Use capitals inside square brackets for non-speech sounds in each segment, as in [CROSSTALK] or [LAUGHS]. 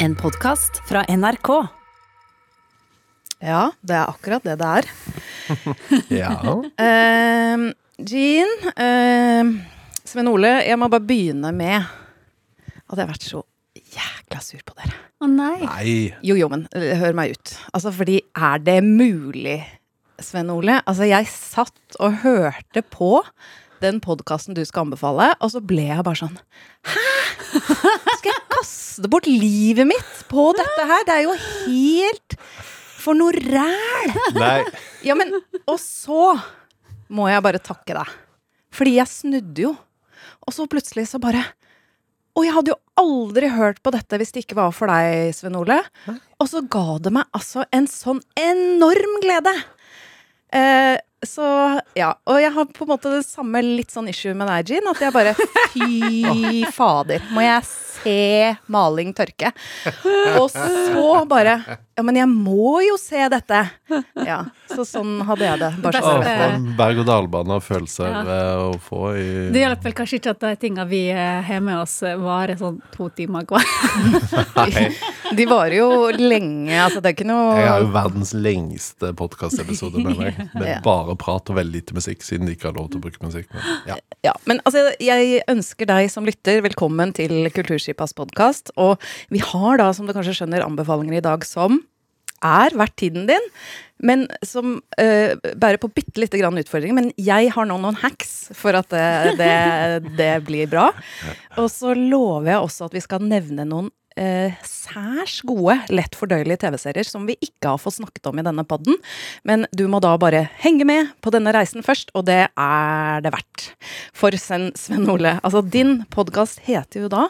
En podkast fra NRK. Ja, det er akkurat det det er. [LAUGHS] Ja. Uh, Jean, uh, Sven Ole, jeg må bare begynne med at jeg har vært så jækla sur på dere. Å nei. Nei. Jo, jo, men uh, hør meg ut. Altså, fordi er det mulig, Sven Ole? Altså, jeg satt og hørte på den podkasten du skal anbefale, og så ble jeg bare sånn Hæ?! Skal jeg kaste bort livet mitt på dette her? Det er jo helt For noe ræl! Ja, men Og så må jeg bare takke deg. Fordi jeg snudde jo. Og så plutselig så bare Og jeg hadde jo aldri hørt på dette hvis det ikke var for deg, Sven Ole. Og så ga det meg altså en sånn enorm glede. Eh, så ja. Og jeg har på en måte det samme litt sånn issue med deg, Jean. At jeg bare Fy [LAUGHS] fader. Må jeg se maling tørke? Og så bare Ja, men jeg må jo se dette. Ja, Så sånn hadde jeg det. Bare så det en berg-og-dal-bane av følelser Ja. eh, å få i Det hjelper vel kanskje ikke at de tingene vi eh, har med oss, eh, varer sånn to timer hver. [LAUGHS] De varer jo lenge. Altså, det er ikke Jeg har jo verdens lengste podkastepisode med meg. [LAUGHS] Med Ja. bare prat og veldig lite musikk, siden de ikke har lov til å bruke musikk. Men, ja. Ja, men altså, jeg ønsker deg som lytter velkommen til Kulturskipas podkast. Og vi har da, som du kanskje skjønner, anbefalinger i dag som er verdt tiden din, men som uh, bærer på bitte lite grann utfordringer. Men jeg har nå noen hacks for at det, det, [LAUGHS] det blir bra. Og så lover jeg også at vi skal nevne noen eh, særs gode, lett fordøyelige TV-serier som vi ikke har fått snakket om i denne podden. Men du må da bare henge med på denne reisen først, og det er det verdt. For Sven, Sven Ole, altså din podkast heter jo da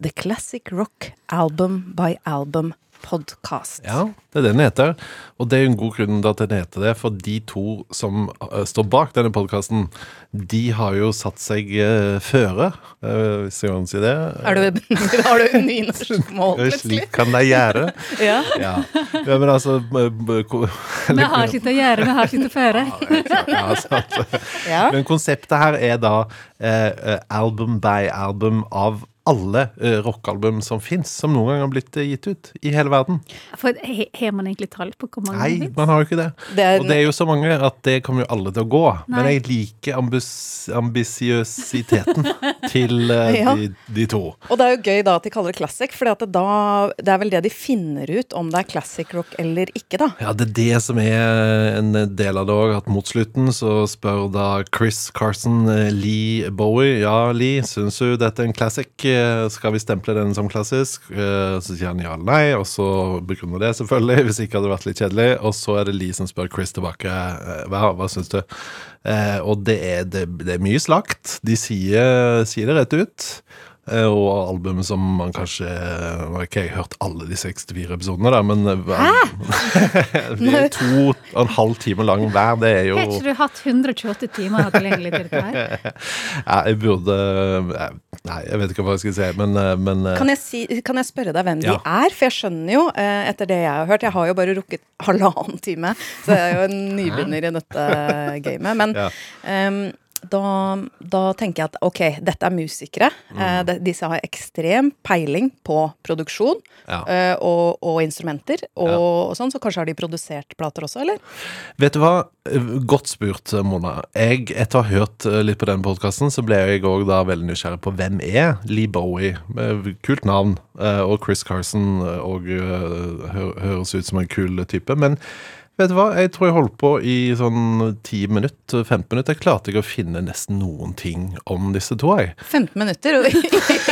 The Classic Rock Album by Album Podcast. ja, det er det den heter. Og det er en god grunn til at den heter det, for de to som eh, står bak denne podkasten, de har jo satt seg uh, føre, eh, hvis jeg kan si det. Er du, [LAUGHS] har du nynorskmål, mål, plutselig? Slik kan de gjøre. [LAUGHS] Ja. Ja. ja, men altså Vi [LAUGHS] har sitt å gjøre, vi har sitt å føre. Ja, sant. Ja. Men konseptet her er da eh, eh, album by album av alle uh, rockealbum som fins, som noen gang har blitt uh, gitt ut i hele verden. For he- Har man egentlig tall på hvor mange Nei, det finnes? man har jo ikke det. Det er, Og det er jo så mange at det kommer jo alle til å gå. Men jeg liker ambis ambisiøsiteten [LAUGHS] til uh, Ja. de, de to. og det er jo gøy da at de kaller det classic, for det, det er vel det de finner ut om det er classic rock eller ikke, da. Ja, det er det som er en del av det òg, at mot slutten så spør da Chris Carson eh, Lee Bowie Ja, Lee, syns du dette er en classic? Eh, Skal vi stemple den som klassisk? Eh, Så sier han ja eller nei, og så begrunner det selvfølgelig, [LAUGHS] hvis ikke hadde det vært litt kjedelig. Og så er det Lee som spør Chris tilbake eh, hva, hva syns du? Og det er, det, det er mye slakt. De sier, sier det rett ut. Eh, Og albumet som man kanskje Nå har ikke jeg hørt alle de 64 episodene, da, men Hæ?! [LAUGHS] de er to og en halv time lang hver. Det er jo Har ikke du hatt 128 timer tilgjengelig til dette her? [LAUGHS] ja, Jeg burde Nei, jeg vet ikke hva jeg skal si, men, eh, men eh, Kan jeg, si, kan jeg spørre deg hvem Ja. de er? For jeg skjønner jo, eh, etter det jeg har hørt Jeg har jo bare rukket halvannen time, så jeg er jo en nybegynner i dette gamet. Men Ja. ehm, da, da tenker jeg at ok, dette er musikere. Mm. Eh, de, disse har ekstrem peiling på produksjon Ja. eh, og, og instrumenter. Og, Ja. og sånn, Så kanskje har de produsert plater også, eller? Vet du hva? Godt spurt, Mona. Jeg, etter å ha hørt eh, litt på den podkasten, så ble jeg òg da veldig nysgjerrig på hvem er Lee Bowie. Eh, Kult navn. eh, Og Chris Carson òg høres ut som en kul type. Men vet du hva? Jeg tror jeg holdt på i sånn 10 minutter, 15 minutter. Jeg klarte ikke å finne nesten noen ting om disse to, jeg. 15 minutter [LAUGHS]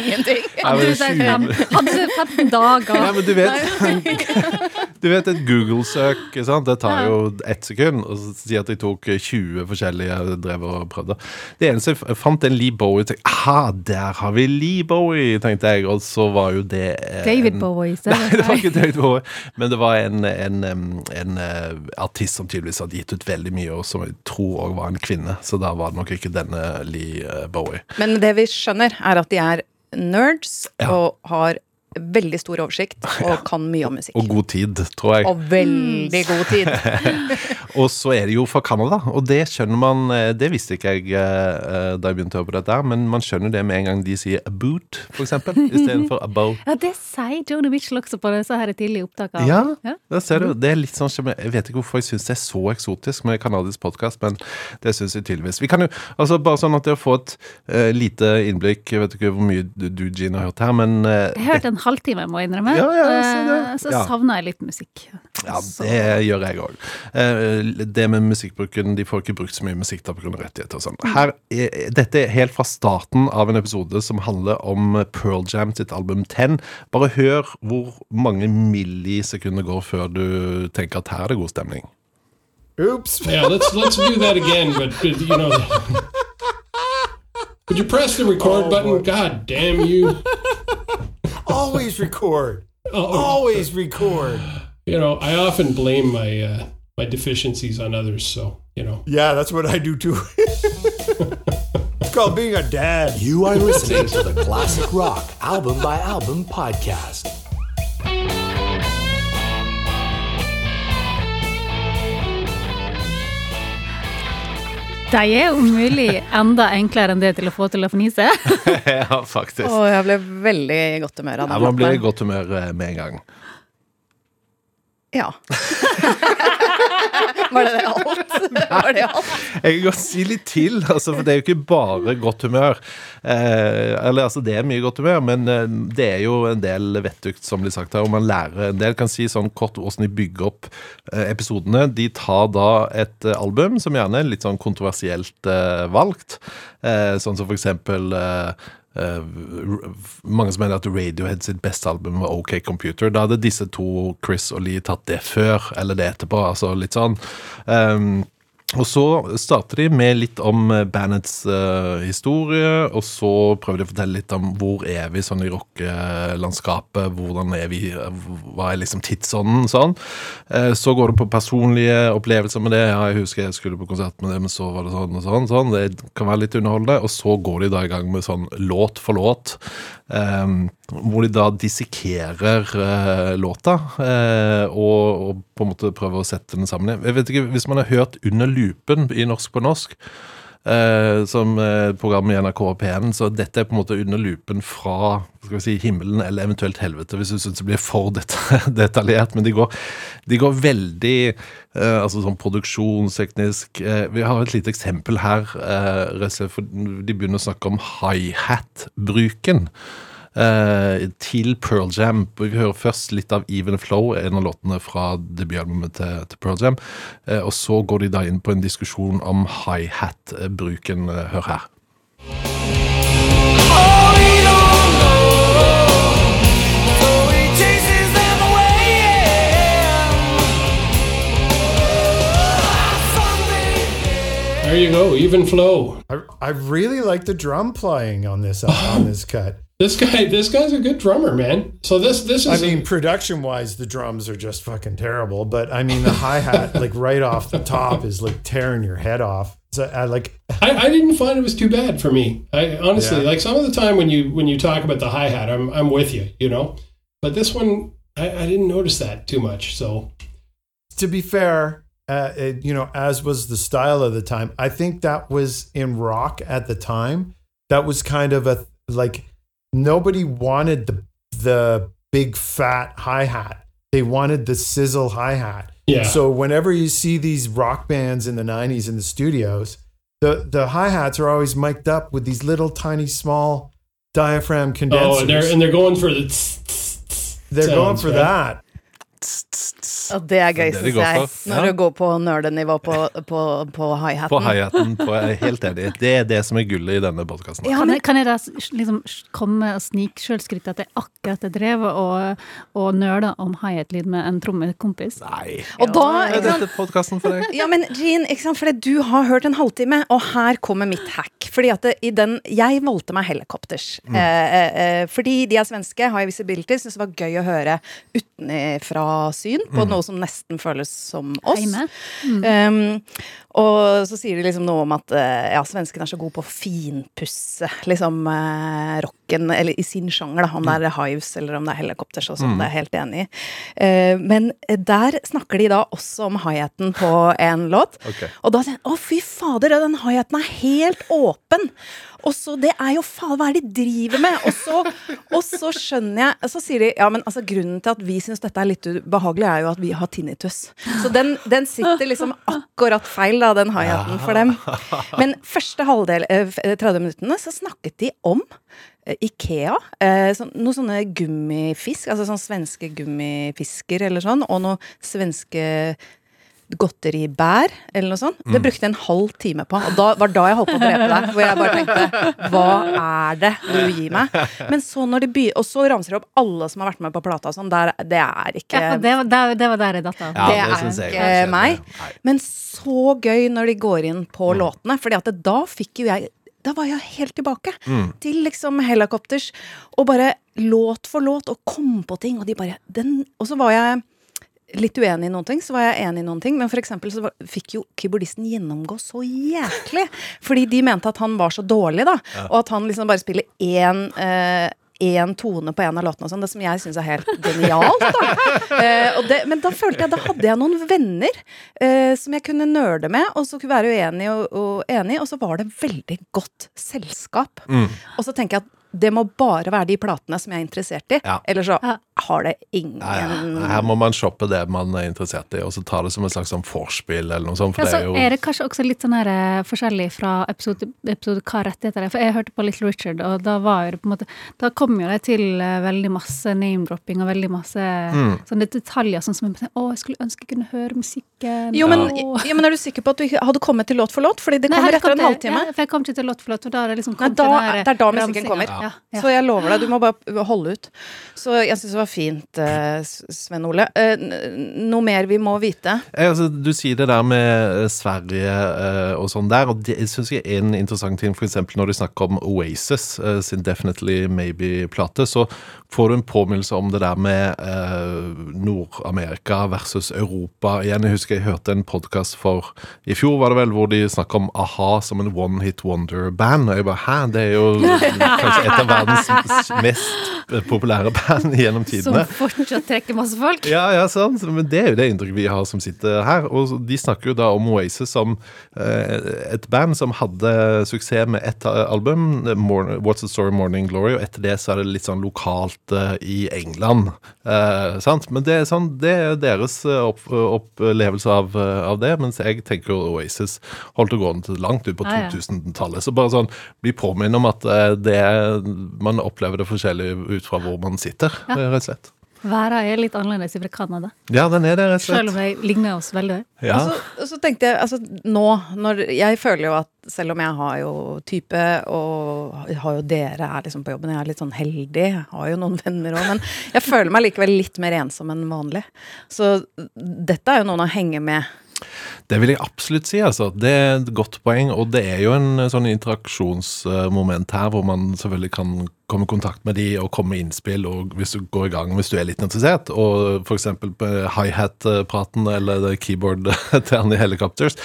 ingenting. [LAUGHS] Nei, men Hadde du 20 fem- hadde du sagt 15 dager? Nei, men du vet [LAUGHS] Du vet et Google-søk, sant? det tar jo ett sekund. Og så sier at jeg tok 20 forskjellige jeg drev og prøvde. Det eneste jeg fant en Lee Bowie, tenkte aha, der har vi Lee Bowie, tenkte jeg. Og så var jo det en, David Bowie. [LAUGHS] Så Nei, det var ikke David Bowie, men det var en, en, en, eh, artist som tydeligvis hadde gitt ut veldig mye, og som jeg tror òg var en kvinne. Så da var det nok ikke denne Lee eh, Bowie. Men det vi skjønner, er at de er nerds Ja. og har veldig stor oversikt [LAUGHS] og kan mye om musikk. Og god tid, tror jeg. Og veldig god tid. [LAUGHS] Og så er det jo fra Canada, og det skjønner man eh, Det visste ikke jeg eh, da jeg begynte å høre på dette, her, men man skjønner det med en gang de sier 'about', for eksempel, istedenfor [LAUGHS] 'about'. Ja, det sier Joni Mitchell også på disse her tidlige opptakene. Ja, Ja. det ser du. Det er litt sånn som Jeg vet ikke hvorfor jeg syns det er så eksotisk med kanadisk podkast, men det syns jeg tydeligvis. Vi kan jo, altså Bare sånn at dere får et uh, lite innblikk Jeg vet ikke hvor mye du, du, Jean, har hørt her, men uh, Jeg har hørt en halvtime, må jeg innrømme. Ja, ja, jeg det. Eh, Så Ja. savner jeg litt musikk. Ja, Så- det gjør jeg òg. Det med musikkbruken De får ikke brukt så mye musikk da pga. rettigheter og sånn. Her er- Dette er helt fra starten av en episode som handler om Pearl Jam sitt album 10. Bare hør hvor mange millisekunder går før du tenker at her er det god stemning. Oops. Yeah, let's let's do that again. But, but you know, would you press the record Oh, button? boy. God damn you! [LAUGHS] Always record. Oh, Always record. you know, I often blame my uh, my deficiencies on others. So you know, Yeah, that's what I do too. [LAUGHS] it's called being a dad. You are listening to the Classic Rock Album by Album podcast. De er om mulig enda enklere enn det til å få til å fnise. ja, faktisk. Og jeg ble veldig i godt humør av Ja, den. man blir i godt humør eh, med en gang. Ja. [LAUGHS] Var det alt? [LAUGHS] Var det alt? Jeg kan godt si litt til, altså, for det er jo ikke bare godt humør. Eh, eller altså, det er mye godt humør, men eh, det er jo en del vettugt som blir sagt her, og man lærer en del. Kan si sånn kort hvordan de bygger opp eh, episodene. De tar da et eh, album som gjerne er litt sånn kontroversielt eh, valgt, eh, sånn som for eksempel mange som mener at Radiohead sitt beste album var OK Computer. Da hadde disse to, Chris og Lee, tatt det før eller det etterpå. Altså litt sånn. Um, og så starter de med litt om eh, bandets uh, historie, og så prøver de å fortelle litt om hvor er vi sånn i rockelandskapet, hvordan er vi, eh, hva er liksom tidsånden, sånn. Uh, så går det på personlige opplevelser med det. Ja, jeg husker jeg skulle på konsert med det, men så var det sånn og sånn. sånn. Det kan være litt underholdende. Og så går de da i gang med sånn låt for låt, um, hvor de da dissekerer uh, låta, eh, og, og på en måte prøver å sette den sammen. Jeg vet ikke, Hvis man har hørt Under lupen i Norsk på norsk, eh, som eh, program i NRK P1, så dette er på en måte under lupen fra skal vi si, himmelen eller eventuelt helvete, hvis du syns det blir for det [LAUGHS] detaljert. Men de går, de går veldig eh, altså sånn produksjonsteknisk eh, Vi har et lite eksempel her. Eh, og de begynner å snakke om high-hat-bruken. Eh, til Pearl Jam. Vi hører først litt av Even Flow, en av låtene fra debutalbumet til, til Pearl Jam. Eh, og så går de da inn på en diskusjon om high-hat-bruken. Eh, hør her. there you go, even flow. I, I really like the drum playing on this on this cut. This guy, this guy's a good drummer, man. So this this is. I mean, production wise, the drums are just fucking terrible. But I mean, the hi hat, [LAUGHS] like right off the top, is like tearing your head off. So I like, I, I didn't find it was too bad for me. I honestly Yeah. like some of the time when you when you talk about the hi hat, I'm I'm with you, you know. But this one, I, I didn't notice that too much. So to be fair, uh, it, you know, as was the style of the time, I think that was in rock at the time. That was kind of a like nobody wanted the the big fat hi hat. They wanted the sizzle hi hat. Yeah. So whenever you see these rock bands in the '90s in the studios, the the hi hats are always mic'd up with these little tiny small diaphragm condensers. oh, and they're and they're going for the tss, tss, tss they're going for right? that. Og det er gøy, syns jeg. Når Ja. du går på nerdenivå på, på, på hi-haten. På er helt enig. Det er det som er gullet i denne podkasten. Ja, Kan men jeg, kan jeg da liksom komme og snikskjølskryte at jeg akkurat har drevet og, og nøla om hi-hat-lyd med en trommekompis? Nei. Og da, Er dette podkasten for deg? Ja, men Jean, ikke sant? Fordi du har hørt en halvtime, og her kommer mitt hack. Fordi at det, i den, Jeg valgte meg helikopters. Mm. Eh, eh, eh, fordi de er svenske, har jeg visibility, syns det var gøy å høre utenfra syn Mm. på noe som nesten føles som oss. Mm. Um, og så sier de liksom noe om at eh, ja, svenskene er så gode på å finpusse liksom uh, musikken, eller i sin sjanger, da, om det er Hives eller om det er Helicopters og sånn, det er jeg helt enig i. Eh, men der snakker de da også om hi-haten på en låt. Okay. Og da sier jeg å fy fader, den hi-haten er helt åpen. Og så, det er jo faen, hva er det de driver med? Og så, og så skjønner jeg Så sier de ja, men altså grunnen til at vi syns dette er litt ubehagelig, er jo at vi har tinnitus. Så den, den sitter liksom akkurat feil, da, den hi-haten for dem. [LAUGHS] Men første halvdel, eh, 30 minuttene, så snakket de om eh, Ikea. Eh, sånn, noen sånne gummifisk, altså sånn svenske gummifisker eller sånn, og noen svenske godteribær, eller noe sånt. Det brukte jeg en halv time på. Og da var da jeg holdt på å drepe deg. Hvor jeg bare tenkte Hva er det du gir meg? Men så når de begynner Og så ramser de opp alle som har vært med på plata og sånn. Der, det er ikke Ja, det, var- det, var der jeg datt av. Ja, det det er jeg ikke meg. Nei. Men så gøy når de går inn på Mm. låtene, Fordi at det, da fikk jo jeg da var jeg helt tilbake Mm. til liksom Helicopters. Og bare låt for låt, og kom på ting. Og de bare den, Og så var jeg litt uenig i noen ting, så var jeg enig i noen ting. Men for eksempel så var, fikk jo keyboardisten gjennomgå så jæklig. Fordi de mente at han var så dårlig, da. Og at han liksom bare spiller én eh, én tone på en av låtene og sånn, det som jeg syns er helt genialt. Da. [LAUGHS] Eh, og det, men da følte jeg da hadde jeg noen venner eh, som jeg kunne nerde med, og så kunne være uenig og, og enig, og så var det veldig godt selskap. Mm. Og så tenker jeg at det må bare være de platene som jeg er interessert i, Ja. eller så har det ingen Nei, ja. Her må man shoppe det man er interessert i, og så ta det som et slags sånn vorspiel eller noe sånt. For Ja, så det er jo er det kanskje også litt sånn her eh, forskjellig fra episode til episode hva rettigheter er. For jeg hørte på Little Richard, og da var jo det på en måte Da kom jo det til eh, veldig masse name-dropping og veldig masse Mm. sånne detaljer sånn som jeg, Å, jeg skulle ønske jeg kunne høre musikken. Jo men, jo, men er du sikker på at du ikke hadde kommet til låt for låt? Fordi det kommer etter en halvtime. Ja, for jeg kom ikke til låt for låt, og da er det liksom Nei, da, her det er da musikken kommer. Ja, ja. Så jeg lover deg, du må bare holde ut. Så jeg syns det var fint, eh, Sven Ole. Eh, noe mer vi må vite? Eh, altså, du sier det der med Sverige og sånn der, og det syns jeg er en interessant ting, f.eks. når de snakker om Oasis sin Definitely Maybe-plate, så får du en påminnelse om det der med Nord-Amerika versus Europa. Igjen, jeg husker jeg hørte en podkast for i fjor, var det vel, hvor de snakka om a-ha som en one hit wonder-band. Og jeg bare hæ, det er jo [LAUGHS] kanskje et av verdens mest populære band gjennom tidene. Som fortsatt trekker masse folk. Ja, ja, sant. Men det er jo det inntrykket vi har som sitter her. Og de snakker jo da om Oasis som eh, et band som hadde suksess med ett album, What's the Story Morning Glory, og etter det så er det litt sånn lokalt eh, i England. Eh, sant? Men det er, sånn, det er deres eh, opp, opplevelse av, av det, mens jeg tenker Oasis holdt å gå langt ut på Ja, ja. 2000-tallet. Så bare sånn, bli påminnet om at det det, man opplever det forskjellig ut fra hvor man sitter, Ja. rett og slett. Været er litt annerledes fra Canada, Ja, den er det, rett og slett. selv om de ligner oss veldig. Ja. Og, så, og så tenkte jeg, altså nå når Jeg føler jo at selv om jeg har jo type, og har jo dere er liksom på jobben, jeg er litt sånn heldig, jeg har jo noen [LAUGHS] venner òg, men jeg føler meg likevel litt mer ensom enn vanlig. Så dette er jo noen å henge med. Det vil jeg absolutt si, altså. Det er et godt poeng, og det er jo en eh, sånn interaksjonsmoment her, hvor man selvfølgelig kan komme i kontakt med de og komme med innspill, og hvis du går i gang, hvis du er litt interessert, og på hi-hat-praten eller keyboard til Annie Helicopters,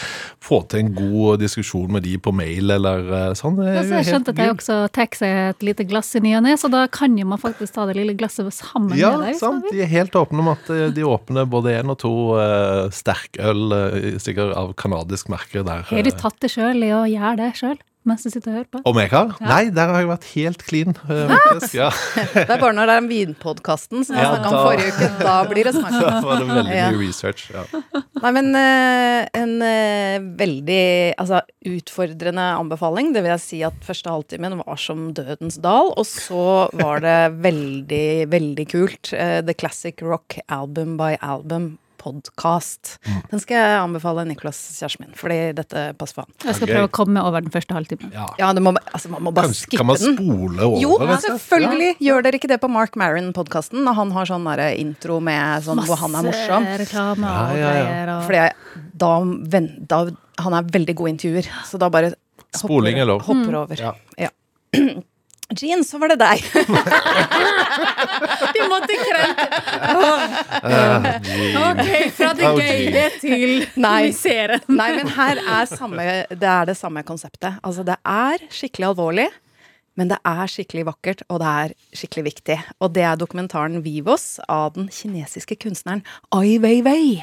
få til en god diskusjon med de på mail eller eh, sånn. Ja, så jeg skjønte at jeg også tar seg et lite glass i ny og ne, så da kan jo man faktisk ta det lille glasset sammen Ja, med deg. Ja, sant. De er helt åpne om at eh, de åpner både én og to uh, sterkøl, eh, sikkert av kanadisk merke der. Har du eh, tatt det sjøl i å gjøre det sjøl, mens du sitter og hører på? Om jeg har? Nei, der har jeg vært helt clean. eh. Ja. [LAUGHS] Det er bare når det er vinpodkasten som jeg Ja, snakka om forrige uke, da blir det snakk. [LAUGHS] Da var det veldig Ja. mye research. Ja. Nei, men eh, en veldig altså, utfordrende anbefaling. Det vil jeg si at første halvtimen var som Dødens dal, og så var det veldig, veldig kult. The Classic Rock Album by Album podcast. Mm. Den skal jeg anbefale Niklas, kjæresten min, fordi dette passer for han. Jeg skal prøve å komme over den første halvtimen. Ja. Ja, det må, altså, man må bare Kanskje, skippe kan man spole over? Jo, ja, selvfølgelig! Ja. Gjør dere ikke det på Mark Maron-podkasten? Når han har sånn intro med sånn hvor han er morsom? Masse reklame og ja, ja. greier. Og... Fordi jeg, da, ven, da Han er veldig god intervjuer, så da bare Spoling er hopper over. Ja. [CLEARS THROAT] Jean, så var det deg. [LAUGHS] De måtte krente Eh, Ok, fra det Oh, gøye til Nei. misere. Nei, men her er samme, det er det samme konseptet. Altså, det er skikkelig alvorlig, Men det er skikkelig vakkert, og det er skikkelig viktig. Og det er dokumentaren Vivos av den kinesiske kunstneren Ai Weiwei.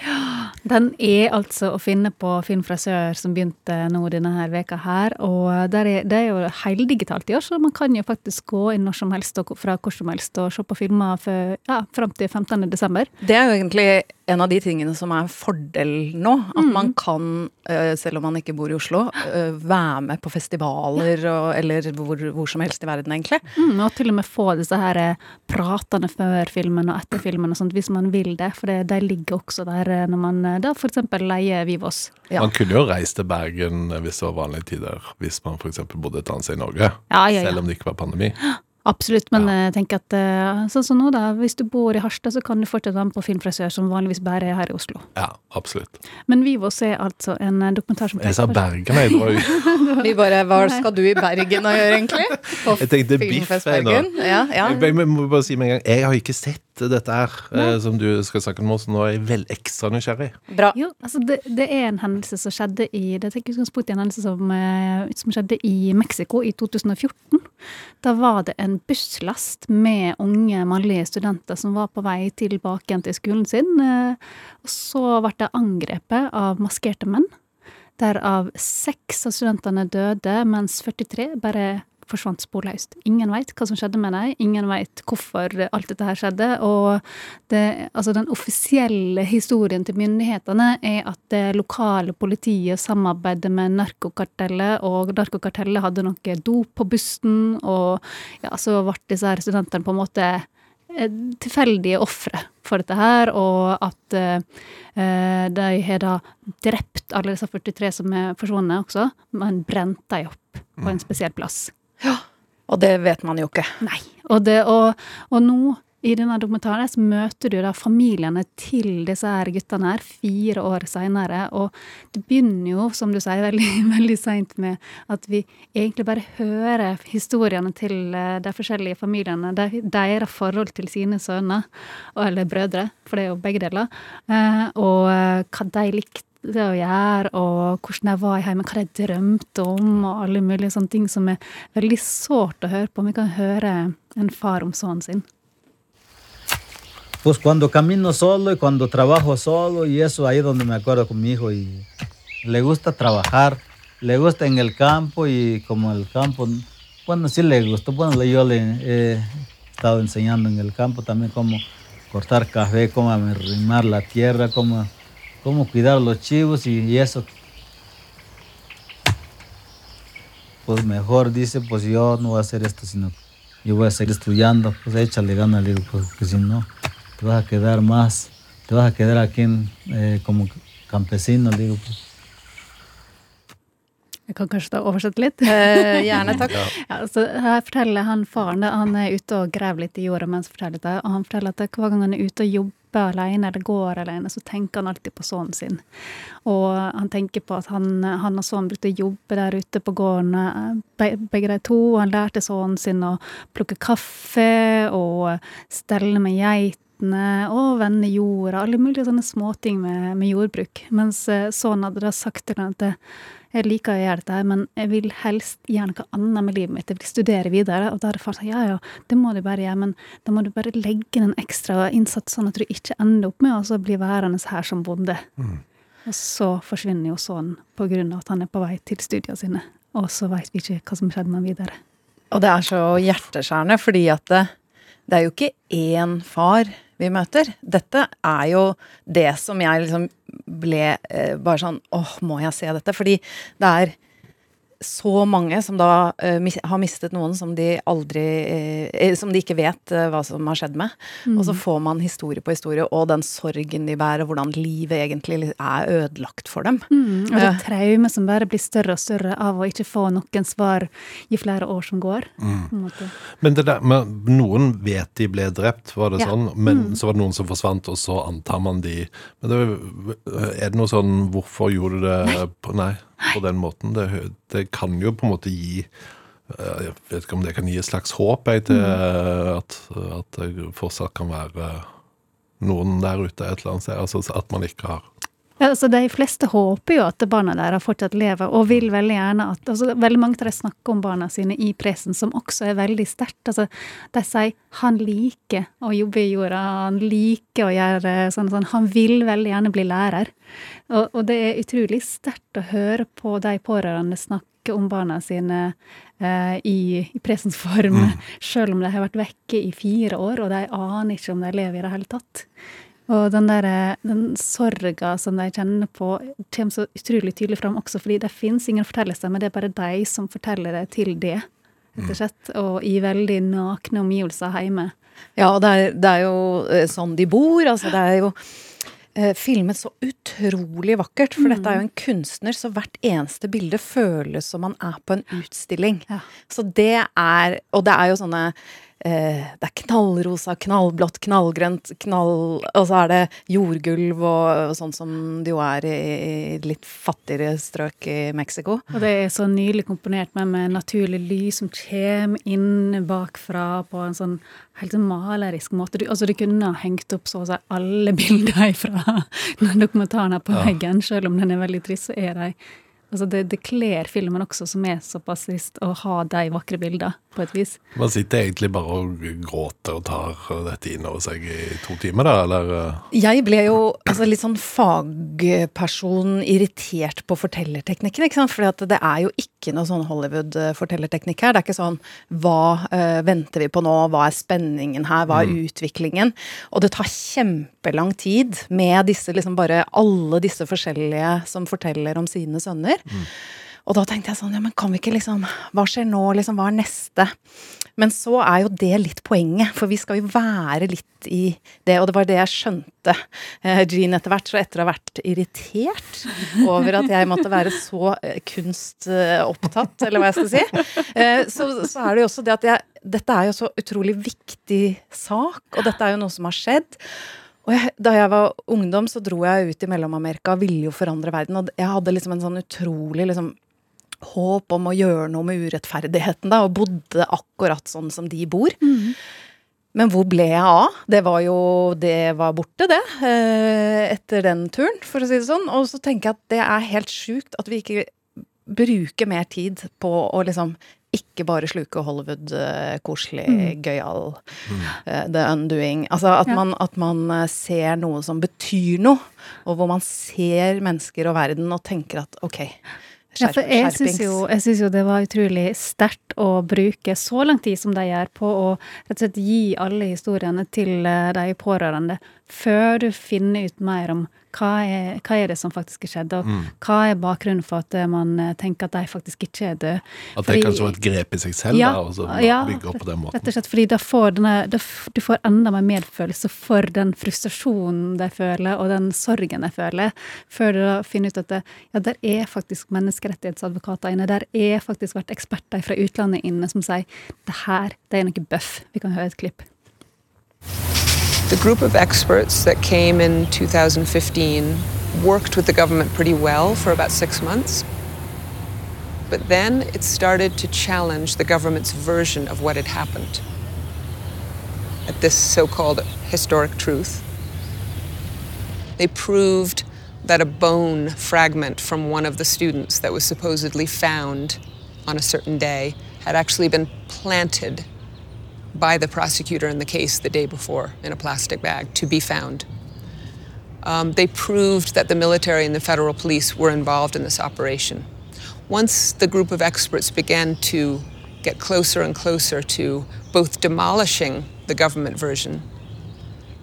Den er altså å finne på Film fra sør, som begynte nå denne her veka her. Og der er, det er jo heldigitalt i år, så man kan jo faktisk gå inn når som helst og fra hvor som helst og se på filmer for, ja, fram til 15. desember. Det er jo egentlig en av de tingene som er fordel nå. At man kan, eh, selv om man ikke bor i Oslo, eh, være med på festivaler og, eller hvor, hvor som helst i verden, egentlig. Mm, og til og med få disse her eh, pratene før filmen og etter filmen og sånt, hvis man vil det. For det, de ligger også der når man da f.eks. leier Vivos. Ja. Man kunne jo reist til Bergen hvis det var vanlige tider, hvis man f.eks. bodde et annet sted i Norge. Ja, ja, ja. Selv om det ikke var pandemi. [GASPS] Absolutt, men jeg tenker at eh, sånn som nå, da. Hvis du bor i Harstad, så kan du fortsatt være med på filmfrisør, som vanligvis bare er her i Oslo. Ja, absolutt. Men Vivos se altså en eh, dokumentar som Jeg sa Bergen, jeg. Var jo [LAUGHS] Vi bare Hva skal du i Bergen å gjøre, egentlig? [LAUGHS] På Jeg tenkte biff, jeg, nå. Ja, ja. Jeg, jeg må bare si med en gang, jeg har ikke sett dette her eh, som du skal snakke om så nå er jeg veldig ekstra nysgjerrig. Bra. Jo, altså det, det er en hendelse som skjedde i Det er utgangspunkt i en hendelse som, eh, som skjedde i Mexico i 2014. Da var det en busslast med unge mannlige studenter som var på vei tilbake igjen til skolen sin. eh, Og så ble de angrepet av maskerte menn. Derav seks av studentene døde, mens 43 bare forsvant sporløst. Ingen veit hva som skjedde med dem, ingen veit hvorfor alt dette her skjedde. Og det, altså den offisielle historien til myndighetene er at det lokale politiet samarbeider med narkokartellet, og narkokartellet hadde noe dop på bussen, og ja, så ble disse her studentene på en måte eh, tilfeldige ofre for dette her, og at eh, de har da drept alle disse 43 som er forsvunnet også, men brent dem opp på en spesiell plass. Og det vet man jo ikke. Nei. Og, det, og, og nå, i denne dokumentaren, så møter du da familiene til disse her guttene her, fire år seinere. Og det begynner jo, som du sier, [LAUGHS] veldig, veldig seint med at vi egentlig bare hører historiene til eh, de forskjellige familiene, de- deres forhold til sine sønner, eller brødre, for det er jo begge deler, eh, og hva de likte å gjøre, og hvordan de var hjemme, hva de drømte om, og alle mulige sånne ting som er veldig sårt å høre på. Vi kan høre en far om sønnen sin. Pues cuando camino solo y cuando trabajo solo y eso ahí donde me acuerdo con mi hijo y le gusta trabajar, le gusta en el campo y como el campo, bueno sí le gustó, bueno yo le he estado enseñando en el campo también cómo cortar café, cómo arrimar la tierra, cómo, cómo cuidar los chivos y, y eso. Pues mejor dice, pues yo no voy a hacer esto, sino yo voy a seguir estudiando, pues échale ganas, le digo, pues, que si no, te vas a quedar más, te vas a quedar aquí en, eh, como campesino, le digo, pues. Jeg kan kanskje da oversette litt? Eh, gjerne, takk. [LAUGHS] Ja, så her forteller han faren han er ute og graver litt i jorda mens han forteller det, og han forteller at hver gang han er ute og jobber alene eller går alene, så tenker han alltid på sønnen sin. Og han tenker på at han, han og sønnen brukte å jobbe der ute på gården, eh, begge de to. og Han lærte sønnen sin å plukke kaffe og stelle med geitene og vende jorda. Alle mulige sånne småting med, med jordbruk. Mens eh, sønnen hadde da sagt til ham at jeg liker å gjøre dette, her, men jeg vil helst gjøre noe annet med livet mitt. Jeg vil studere videre. Og da har far sagt ja, ja, det må du bare gjøre, men da må du bare legge inn en ekstra innsats, sånn at du ikke ender opp med å så bli værende her som bonde. Og så forsvinner jo sønnen av at han er på vei til studiene sine. Og så veit vi ikke hva som skjedde med han videre. Og det er så hjerteskjærende, fordi at det, det er jo ikke én far vi møter. Dette er jo det som jeg liksom ble eh, bare sånn åh, må jeg se dette? Fordi det er så mange som da uh, mis har mistet noen som de aldri uh, Som de ikke vet uh, hva som har skjedd med. Og så får man historie på historie, og den sorgen de bærer, hvordan livet egentlig er ødelagt for dem. Og det traumet som bare blir større og større av å ikke få noen svar i flere år som går. Mm. Men det der, men noen vet de ble drept, var det Ja. sånn? Men så var det noen som forsvant, og så antar man de Men det, er det noe sånn Hvorfor gjorde du det på, nei, på den måten? Det, det kan jo på en måte gi eh, Jeg vet ikke om det kan gi et slags håp jeg, til at, at det fortsatt kan være noen der ute et eller annet sted. Altså at man ikke har Ja, altså De fleste håper jo at barna deres fortsatt lever, og vil veldig gjerne at altså Veldig mange av dem snakker om barna sine i presen, som også er veldig sterkt. Altså, de sier han liker å jobbe i jorda, han liker å gjøre sånn sånn. Han vil veldig gjerne bli lærer. Og, og det er utrolig sterkt å høre på de pårørende snakke om barna sine eh, i, i presens form, selv om de har vært vekke i fire år, og de aner ikke om de lever i det hele tatt. Og den, der, den sorga som de kjenner på, kommer så utrolig tydelig fram også fordi det fins ingen fortellelser, men det er bare de som forteller det til det, rett og slett. Og i veldig nakne omgivelser hjemme. Ja, og det er, det er jo eh, sånn de bor. Altså, det er jo eh, filmet så utrolig vakkert. For dette er jo en kunstner, så hvert eneste bilde føles som man er på en utstilling. Ja. Så det er Og det er jo sånne eh, Det er knallrosa, knallblått, knallgrønt, knall Og så er det jordgulv og, og sånn som det jo er i, i litt fattigere strøk i Mexico. Og det er så nydelig komponert med, med naturlig lys som kommer inn bakfra på en sånn helt sånn malerisk måte. Du, altså, du kunne ha hengt opp så å si alle bilder [LAUGHS] fra den dokumentaren her på veggen, selv om den er veldig trist, så er de Altså det, det kler filmen også, som er såpass trist, å ha de vakre bildene, på et vis. Man sitter egentlig bare og gråter og tar dette inn over seg i to timer, da, eller? eh? Jeg ble jo altså, litt sånn fagperson irritert på fortellerteknikken, ikke sant. For det er jo ikke noe sånn Hollywood-fortellerteknikk her. Det er ikke sånn hva uh, venter vi på nå, hva er spenningen her, hva er utviklingen? Og det tar kjempelang tid med disse liksom bare alle disse forskjellige som forteller om sine sønner. Og da tenkte jeg sånn, ja, men kan vi ikke liksom Hva skjer nå, liksom? Hva er neste? Men så er jo det litt poenget, for vi skal jo være litt i det, og det var det jeg skjønte, eh, Jean, etter hvert. Så etter å ha vært irritert over at jeg måtte være så eh, kunstopptatt, eller hva jeg skal si, eh, så, så er det jo også det at jeg Dette er jo så utrolig viktig sak, og dette er jo noe som har skjedd. Og jeg, da jeg var ungdom, så dro jeg ut i Mellom-Amerika og ville jo forandre verden. Og jeg hadde liksom en sånn utrolig liksom håp om å gjøre noe med urettferdigheten, da, og bodde akkurat sånn som de bor. Men hvor ble jeg av? Det var jo Det var borte, det. eh, Etter den turen, for å si det sånn. Og så tenker jeg at det er helt sjukt at vi ikke bruker mer tid på å liksom ikke bare sluke Hollywood, koselig, koselig, gøyal, mm. The Undoing. Altså at, Ja. man, at man eh, ser noe som betyr noe, og hvor man ser mennesker og verden og tenker at ok, Ja, for jeg syns jo, jo det var utrolig sterkt å bruke så lang tid som de gjør på å rett og slett gi alle historiene til eh, de pårørende, før du finner ut mer om hva er, hva er det som faktisk er skjedd, og hva er bakgrunnen for at eh, man eh, tenker at de faktisk ikke er døde. At det kanskje var et grep i seg selv, Ja, da, og så ja, bygge opp på den Rett og slett fordi da får denne, da du får enda mer medfølelse for den frustrasjonen de føler, og den sorgen de føler, før du da finner ut at det, ja, der er faktisk menneskerettighetsadvokater inne, der er faktisk vært eksperter fra utlandet inne som sier det her, det er noe bøff. Vi kan høre et klipp. The group of experts that came in 2015 worked with the government pretty well for about six months. But then it started to challenge the government's version of what had happened. At this so called historic truth. They proved that a bone fragment from one of the students that was supposedly found on a certain day had actually been planted by the prosecutor in the case the day before in a plastic bag to be found. Um, they proved that the military and the federal police were involved in this operation. Once the group of experts began to get closer and closer to both demolishing the government version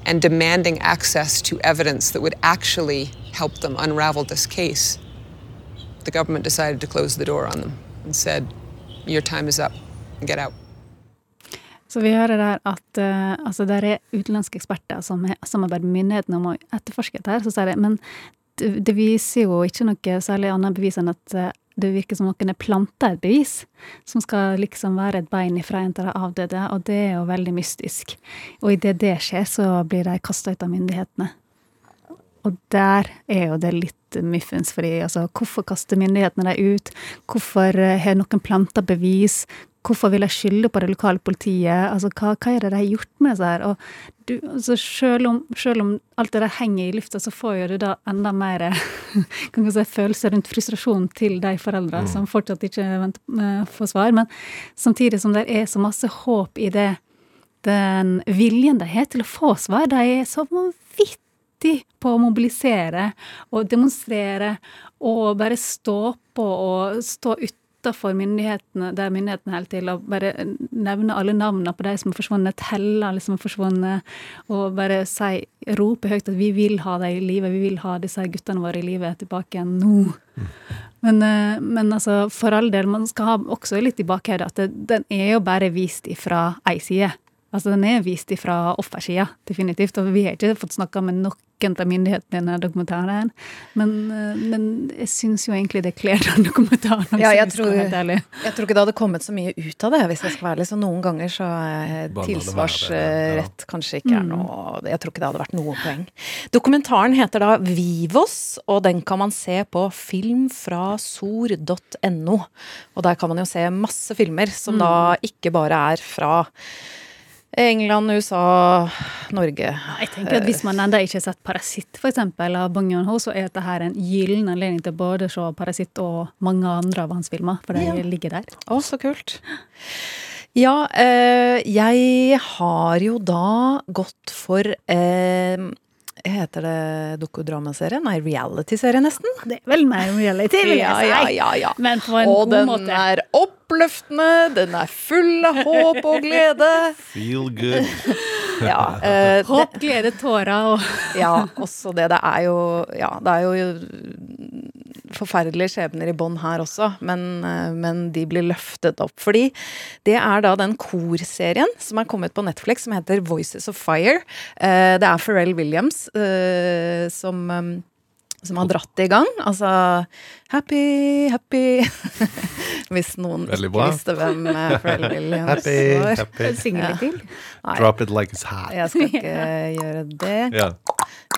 and demanding access to evidence that would actually help them unravel this case, the government decided to close the door on them and said, Your time is up, get out. Så vi hører der at uh, altså der er utenlandske eksperter som har samarbeider med myndighetene om å etterforske dette. her, Så sier de men det, det viser jo ikke noe særlig annet bevis enn at eh, det virker som noen har planta et bevis som skal liksom være et bein ifra en av de avdøde, og det er jo veldig mystisk. Og idet det skjer, så blir de kasta ut av myndighetene. Og der er jo det litt muffens, fordi altså, hvorfor kaster myndighetene dem ut? Hvorfor eh, har noen planta bevis? Hvorfor vil jeg skylde på det lokale politiet? Altså, hva, hva er det de har gjort med seg her? Og du, altså, selv, om, selv om alt det der henger i lufta, så får jo du da enda mer [LAUGHS] kan si, følelser rundt frustrasjon til de foreldrene som fortsatt ikke venter, eh, får svar. Men samtidig som det er så masse håp i det, den viljen de har til å få svar, de er så vanvittig på å mobilisere og demonstrere og bare stå på og stå utafor myndighetene, der myndighetene holder til, og bare nevne alle navnene på de som har forsvunnet, telle alle som har forsvunnet, og bare si, rope høyt at vi vil ha dem i live, vi vil ha disse guttene våre i live tilbake igjen nå. Men, eh, men altså, for all del, man skal ha også litt i bakhodet at det, den er jo bare vist ifra ei side. Altså, den er vist ifra offersida, definitivt. Og vi har ikke fått snakka med noen av myndighetene i denne dokumentaren. Men, eh, men jeg syns jo egentlig det kler den dokumentaren. Ja, jeg tror, jeg tror ikke det hadde kommet så mye ut av det, hvis jeg skal være ærlig. Så noen ganger så være, tilsvarsrett kanskje ikke er noe Jeg tror ikke det hadde vært noe poeng. Dokumentaren heter da Vivos, og den kan man se på filmfrasor.no. Og der kan man jo se masse filmer som da ikke bare er fra England, USA, Norge. Jeg tenker at Hvis man ennå ikke har sett 'Parasitt' for eksempel, av Bong Joon-ho, så er dette her en gyllen anledning til både å se 'Parasitt' og mange andre av hans filmer, for de Ja. ligger der. Å, så kult. Ja, eh, jeg har jo da gått for eh, Heter det dokudramaserie? Nei, reality-serie, nesten. Det er vel mer reality, vil jeg si. ja, ja, ja. Men på en Og god den måte. er oppløftende, den er full av håp og glede. Feel good. [LAUGHS] Ja, eh, Håp, glede, tårer og ja også det. Det er jo Ja, det er jo forferdelige skjebner i bånn her også, men, eh, men de blir løftet opp. Fordi det er da den korserien som er kommet på Netflix, som heter Voices of Fire. Eh, Det er Pharrell Williams eh, som som har dratt det i gang. Altså Happy, happy [LAUGHS] Hvis noen ikke visste hvem Pharrell [LAUGHS] Williams Happy, var. happy. litt til. Drop it like it's hot. jeg skal ikke [LAUGHS] gjøre det. Ja.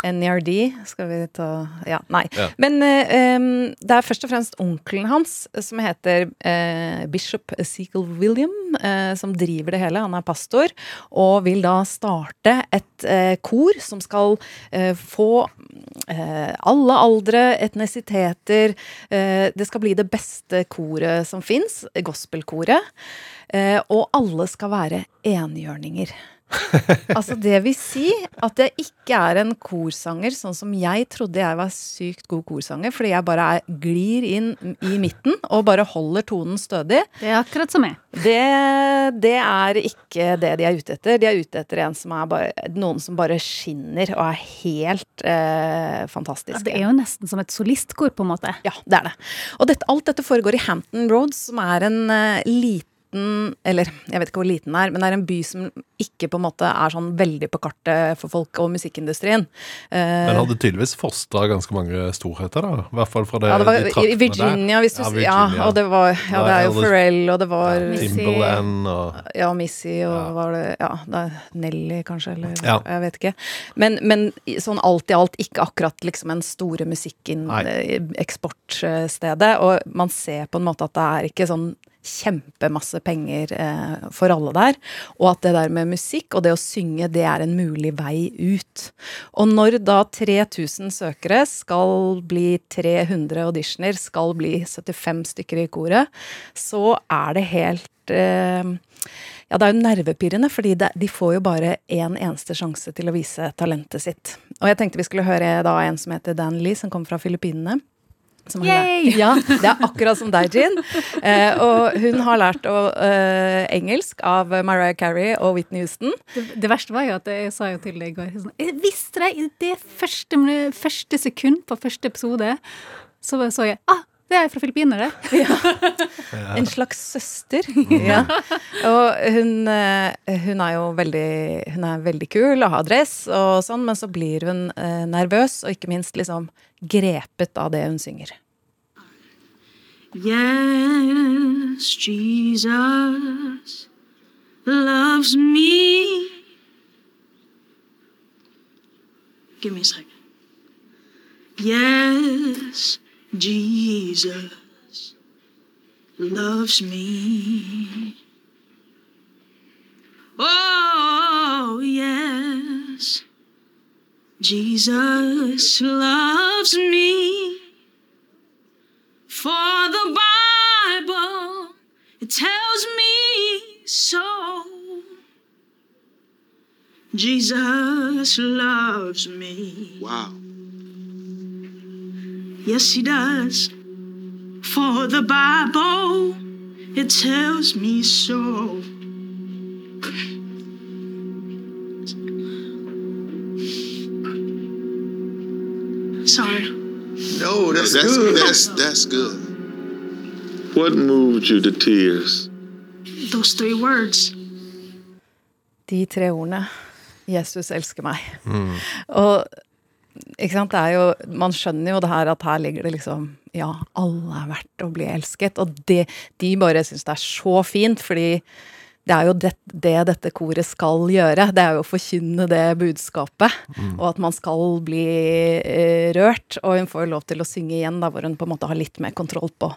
NERD skal vi ta Ja, nei. Ja. Men eh, det er først og fremst onkelen hans eh, som heter eh, Bishop Ezekiel William, eh, som driver det hele. Han er pastor, og vil da starte et eh, kor som skal få alle aldre, etnisiteter Det skal bli det beste koret som fins, gospelkoret. Eh, og alle skal være enhjørninger. [LAUGHS] Altså det vil si at jeg ikke er en korsanger sånn som jeg trodde jeg var sykt god korsanger, fordi jeg bare er, glir inn i midten og bare holder tonen stødig. Det er akkurat som meg. Det, det er ikke det de er ute etter. De er ute etter en som er bare, noen som bare skinner og er helt eh, fantastiske. Det er jo nesten som et solistkor, på en måte. Ja, det er det. Og dette, alt dette foregår i Hampton Roads, som er en eh, liten Eller jeg vet ikke hvor liten den er, men det er en by som ikke på en måte er sånn veldig på kartet for folk og musikkindustrien. Eh, Men hadde tydeligvis fostra ganske mange storheter, da. I hvert fall fra det ja, det var de i traktene Virginia, hvis du Ja, Virginia. Ja, og det var Ja, det er jo Pharrell, og det var ja. Timberland og Ja, Missy og Ja. var det Ja, det er Nelly, kanskje, eller Ja. jeg vet ikke. Men, men sånn alt i alt ikke akkurat liksom en store musikkeksportstedet. Og man ser på en måte at det er ikke sånn kjempemasse penger eh, for alle der. Og at det der med musikk og det å synge, det er en mulig vei ut. Og når da 3000 søkere skal bli 300 auditioner, skal bli 75 stykker i koret, så er det helt eh, ja, det er jo nervepirrende, fordi de får jo bare én eneste sjanse til å vise talentet sitt. Og jeg tenkte vi skulle høre da en som heter Dan Lee, som kommer fra Filippinene. Ja, det er akkurat som deg, Jean. Eh, og hun har lært å, eh, engelsk av Mariah Carey og Whitney Houston. Det, det verste var jo at jeg sa jo til deg i går sånn, Jeg visste det i det første, første sekund på første episode. Så så jeg ah, det er fra Filippinene, det. [LAUGHS] En slags søster. [LAUGHS] Ja. Og hun, eh, hun er jo veldig, hun er veldig kul og har dress og sånn, men så blir hun eh, nervøs og ikke minst liksom grepet av det hun synger. Yes, Jesus loves me. Give me a second. Yes, Jesus loves me. Oh, yes, Jesus loves me. For the Bible, it tells me so. Jesus loves me. Wow. Yes, he does. For the Bible, it tells me so. Sorry. No, that's, that's good. That's that's good. What moved you to tears? Those three words. De tre ordene. Jesus elsker meg. Mm. Og ikke sant, det er jo Man skjønner jo det her at her ligger det liksom Ja, alle er verdt å bli elsket. Og det, de bare syns det er så fint, fordi det er jo det, det dette koret skal gjøre. Det er jo å forkynne det budskapet. Og at man skal bli eh, rørt. Og hun får jo lov til å synge igjen, da, hvor hun på en måte har litt mer kontroll på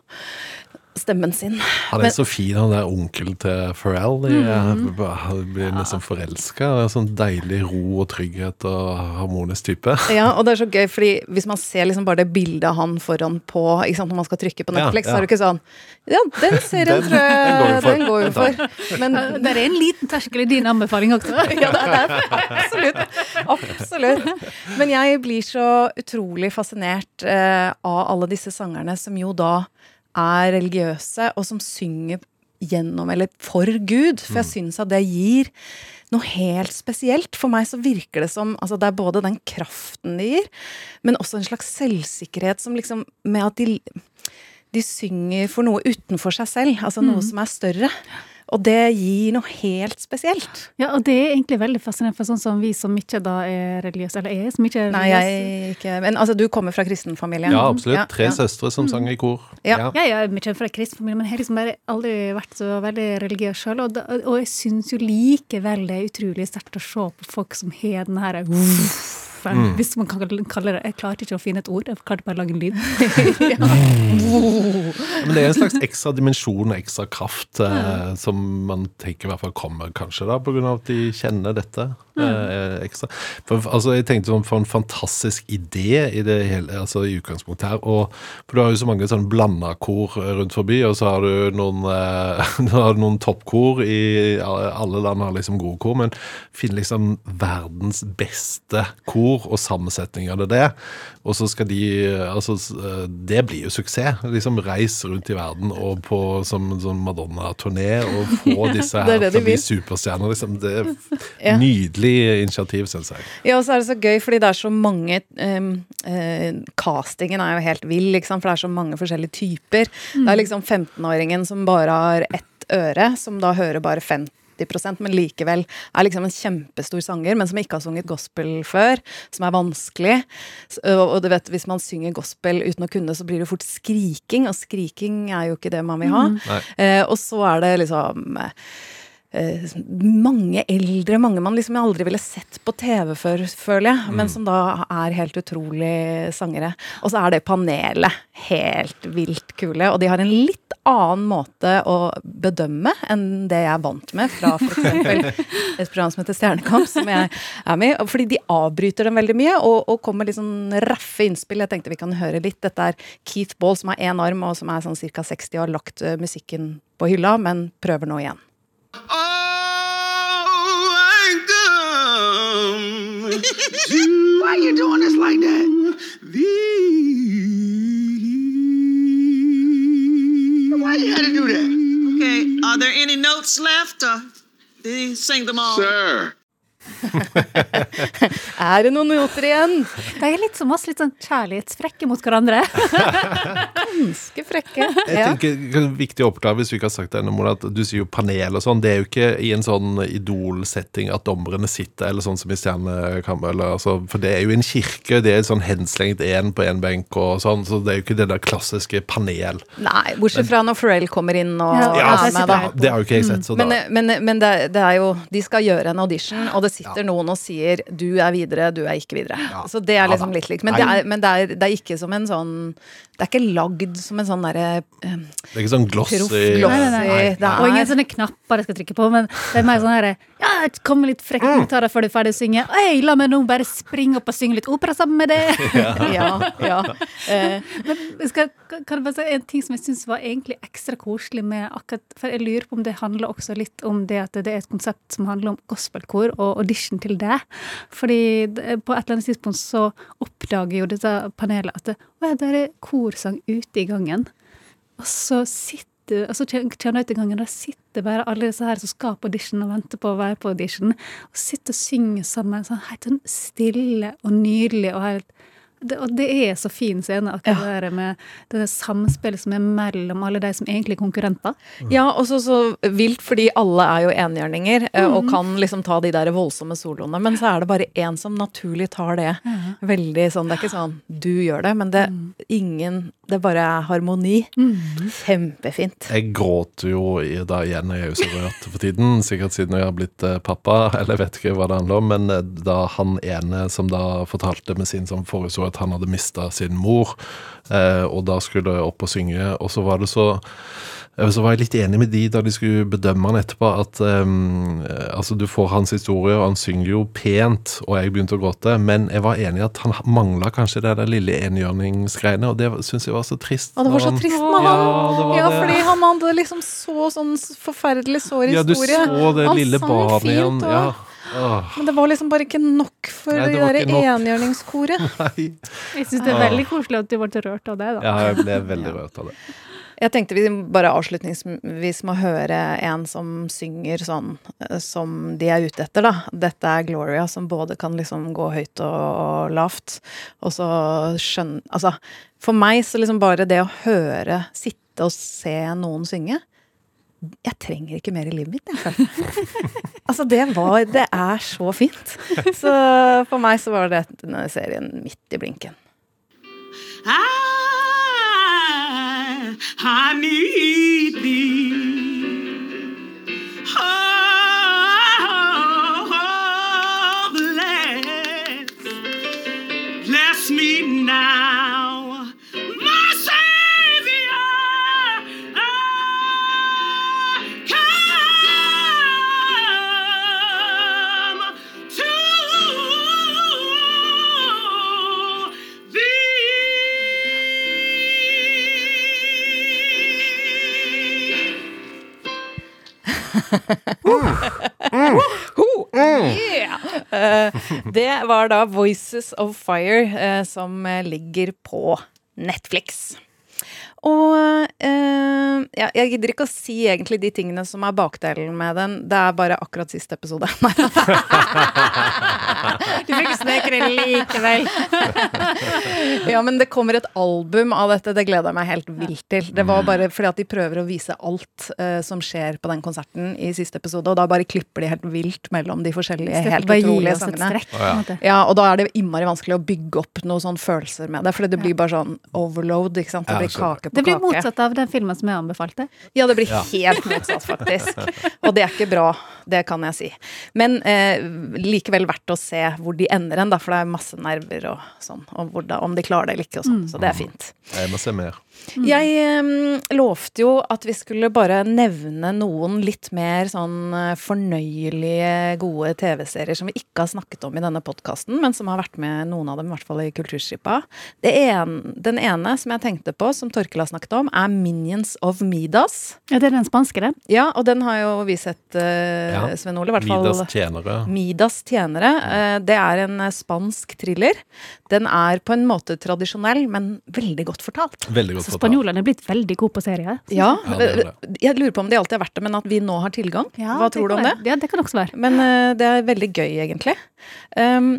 stemmen sin. Han er så fin, han der onkel til Pharrell. De mm, jeg blir nesten forelska. Sånn deilig ro og trygghet og harmonisk type. [LAUGHS] Ja, og det er så gøy, fordi hvis man ser liksom bare det bildet av han foran på ikke sant, Når man skal trykke på Netflix, ja. så er det ikke sånn Ja, den serien tror jeg den går jo for. [LAUGHS] Men Det er en liten terskel i din anbefaling også. [LAUGHS] ja, det er det. Absolutt. Absolutt. Men jeg blir så utrolig fascinert eh, av alle disse sangerne som jo da er religiøse, og som synger gjennom, eller for Gud. For jeg syns at det gir noe helt spesielt. For meg så virker det som altså Det er både den kraften det gir, men også en slags selvsikkerhet som liksom Med at de de synger for noe utenfor seg selv, altså noe som er større. Og det gir noe helt spesielt. Ja, og det er egentlig veldig fascinerende for sånn som vi som ikke da er religiøse, eller er som ikke er religiøse Nei, jeg ikke Men altså, du kommer fra kristenfamilien? Ja, absolutt. Tre ja. søstre som sang i kor. Ja. Ja, jeg er mye fra kristenfamilien, men jeg har liksom bare aldri vært så veldig religiøs sjøl. Og, og jeg syns jo likevel det er utrolig sterkt å se på folk som har den her Mm. Hvis man kan kalle det Jeg klarte ikke å finne et ord, jeg klarte bare å lage en lyd. [LAUGHS] Men det er en slags ekstra dimensjon og ekstra kraft eh, som man tenker i hvert fall kommer kanskje da, av at de kjenner dette eh, ekstra. For, altså, jeg tenkte sånn for en fantastisk idé i det hele, altså i utgangspunktet her. Og, for du har jo så mange sånn blanda kor rundt forbi, og så har du noen, eh, [LAUGHS] noen toppkor i alle land har liksom gode kor, men finn liksom verdens beste kor og sammensetning av det det. Og så skal de Altså, det blir jo suksess. Liksom reise rundt i verden og på som sånn Madonna-turné og [LAUGHS] få disse er her det til de å bli superstjerner. Liksom. Det er [LAUGHS] Ja. nydelig initiativ, syns jeg. Ja, og så er det så gøy, fordi det er så mange um, uh, Castingen er jo helt vill, liksom, for det er så mange forskjellige typer. Det er liksom 15-åringen som bare har ett øre, som da hører bare 50 men likevel er liksom en kjempestor sanger, men som ikke har sunget gospel før. Som er vanskelig. Og og du vet, hvis man synger gospel uten å kunne, så blir det fort skriking, og skriking er jo ikke det man vil ha. Mm. Eh, og så er det liksom eh, mange eldre, mange man liksom aldri ville sett på TV før, føler jeg, men som da er helt utrolig sangere. Og så er det panelet helt vilt kule, og de har en litt annen måte å bedømme enn det jeg er vant med fra f.eks. [LAUGHS] et program som heter Stjernekamp, som jeg er med i. Fordi de avbryter dem veldig mye, og, og kommer litt sånn raffe innspill. Jeg tenkte vi kan høre litt. Dette er Keith Ball, som har én arm, og som er sånn ca. 60 og har lagt eh, musikken på hylla, men prøver nå igjen. Oh, Why you doing this like that? Why you had to do that? Okay, are there any notes left? Or did he sing them all? Sir. [LAUGHS] Er det noen noter igjen? De er litt som oss, litt sånn kjærlighetsfrekke mot hverandre. [LAUGHS] Ganske frekke. Jeg Ja. tenker det er Viktig å oppklare hvis du ikke har sagt det ennå, Mona, at du sier jo panel og sånn. Det er jo ikke i en sånn idol-setting at dommerne sitter, eller sånn som i Stjernekamp, Eller, altså, for det er jo en kirke, det er sånn henslengt én på én benk og sånn, så det er jo ikke det der klassiske panel. Nei, bortsett fra når Pharrell kommer inn og Ja, Ja, er med, da. det har jo ikke jeg sett, så da Men, men, men det, det er jo De skal gjøre en audition, og det sitter noen og sier 'du er videre, du er ikke videre'. Så det er liksom litt likt. Men, det er, men det, er, det er ikke som en sånn Det er ikke lagd som en sånn derre um, Det er ikke sånn glossy glossy. Nei, nei, nei. Det Og ingen sånne knapper jeg skal trykke på, men det er mer sånn herre Ja, kom med litt frekk Mm. kommentarer før du er ferdig å synge. Oi, la meg nå bare springe opp og synge litt opera sammen med det. [LAUGHS] Ja, ja. Eh, Men skal, kan jeg bare si en ting som jeg syns var egentlig ekstra koselig med akkurat For jeg lurer på om det handler også litt om det at det er et konsept som handler om gospelkor og audition til det. Fordi på et eller annet tidspunkt så oppdager jo dette panelet at det, der er korsang ute i gangen. Og så sitter og så kjen- kjenner jeg ut i gangen, der sitter bare alle disse her som skal på audition og venter på å være på audition, og sitter og synger sammen sånn helt sånn stille og nydelig og helt det, og det er så fin scene, akkurat det der med det der samspillet som er mellom alle de som egentlig er konkurrenter. Ja, og så så vilt, fordi alle er jo enhjørninger mm. og kan liksom ta de der voldsomme soloene. Men så er det bare én som naturlig tar det. Veldig sånn, Det er ikke sånn du gjør det, men det ingen Det bare er harmoni. Kjempefint. Jeg gråter jo i, da igjen, jeg er jo så rørt for tiden, sikkert siden jeg har blitt eh, pappa, [LAUGHS] eller vet ikke hva det handler om, men eh, da han ene som da fortalte med sin sånn som at han hadde mista sin mor, eh, og da skulle jeg opp og synge, og så var det så eh, så var jeg litt enig med de da de skulle bedømme han etterpå, at ehm, eh, altså du får hans historie, og han synger jo pent, og jeg begynte å gråte, men jeg var enig i at han mangla kanskje det der lille enhjørningsgreiene, og det syns jeg var så trist. Og det var så han- trist med han. Ja, Ja, fordi han hadde liksom så sånn forferdelig sår Ja, du historie. så det Han lille barnet igjen. Ja. Men det var liksom bare ikke nok for Nei, det det der enhjørningskoret. [LAUGHS] Jeg syns det er veldig koselig at du ble rørt av det, da. Ja, jeg ble veldig rørt av det. Jeg tenkte vi bare avslutningsvis må høre en som synger sånn eh, som de er ute etter, da. Dette er Gloria, som både kan liksom gå høyt og, og lavt. Og så skjønne Altså, for meg så liksom bare det å høre, sitte og se noen synge Jeg trenger ikke mer i livet mitt, jeg. [LAUGHS] altså, det var Det er så fint. Så for meg så var det denne serien midt i blinken. I, I need thee. Yeah! Eh, det var da Voices of Fire, eh, som eh, ligger på Netflix. Og eh, ja, jeg gidder ikke å si egentlig de tingene som er bakdelen med den. Det er bare akkurat siste episode. [LAUGHS] Du fikk sneke det likevel. [LAUGHS] ja, men det kommer et album av dette. Det gleder jeg meg helt vilt til. Det var bare fordi at de prøver å vise alt eh, som skjer på den konserten i siste episode, og da bare klipper de helt vilt mellom de forskjellige helt utrolige sangene. strekk, oh, ja. Ja, og da er det innmari vanskelig å bygge opp noen sånne følelser med det, fordi det blir bare sånn overload, ikke sant. Det blir skjønner. Kake på Det blir kake. motsatt av den filmen som jeg anbefalte. Ja, det blir Ja. helt motsatt, faktisk. Og det er ikke bra, det kan jeg si. Men eh, likevel verdt å se hvor de ender hen, da, for det er masse nerver og sånn, og hvordan, om de klarer det eller ikke og sånn. Så det er fint. Jeg må se mer. Jeg um, lovte jo at vi skulle bare nevne noen litt mer sånn eh, fornøyelige, gode TV-serier som vi ikke har snakket om i denne podkasten, men som har vært med, noen av dem i hvert fall i Kulturskipa. Det en, den ene som jeg tenkte på, som Torkel har snakket om, er Minions of Midas. Ja, det er den spanske, det. Ja, og den har jo vi sett, uh, Ja. Sven Ole. I hvert fall Midas tjenere. Midas tjenere. Uh, det er en spansk thriller. Den er på en måte tradisjonell, men veldig godt fortalt. Veldig godt Så fortalt. spanjolene er blitt veldig gode på serier. Ja, jeg. Ja, det er det. jeg lurer på om de alltid har vært det, men at vi nå har tilgang. Ja, Hva det tror du om det? Ja, det kan også være. Men uh, det er veldig gøy, egentlig. Um,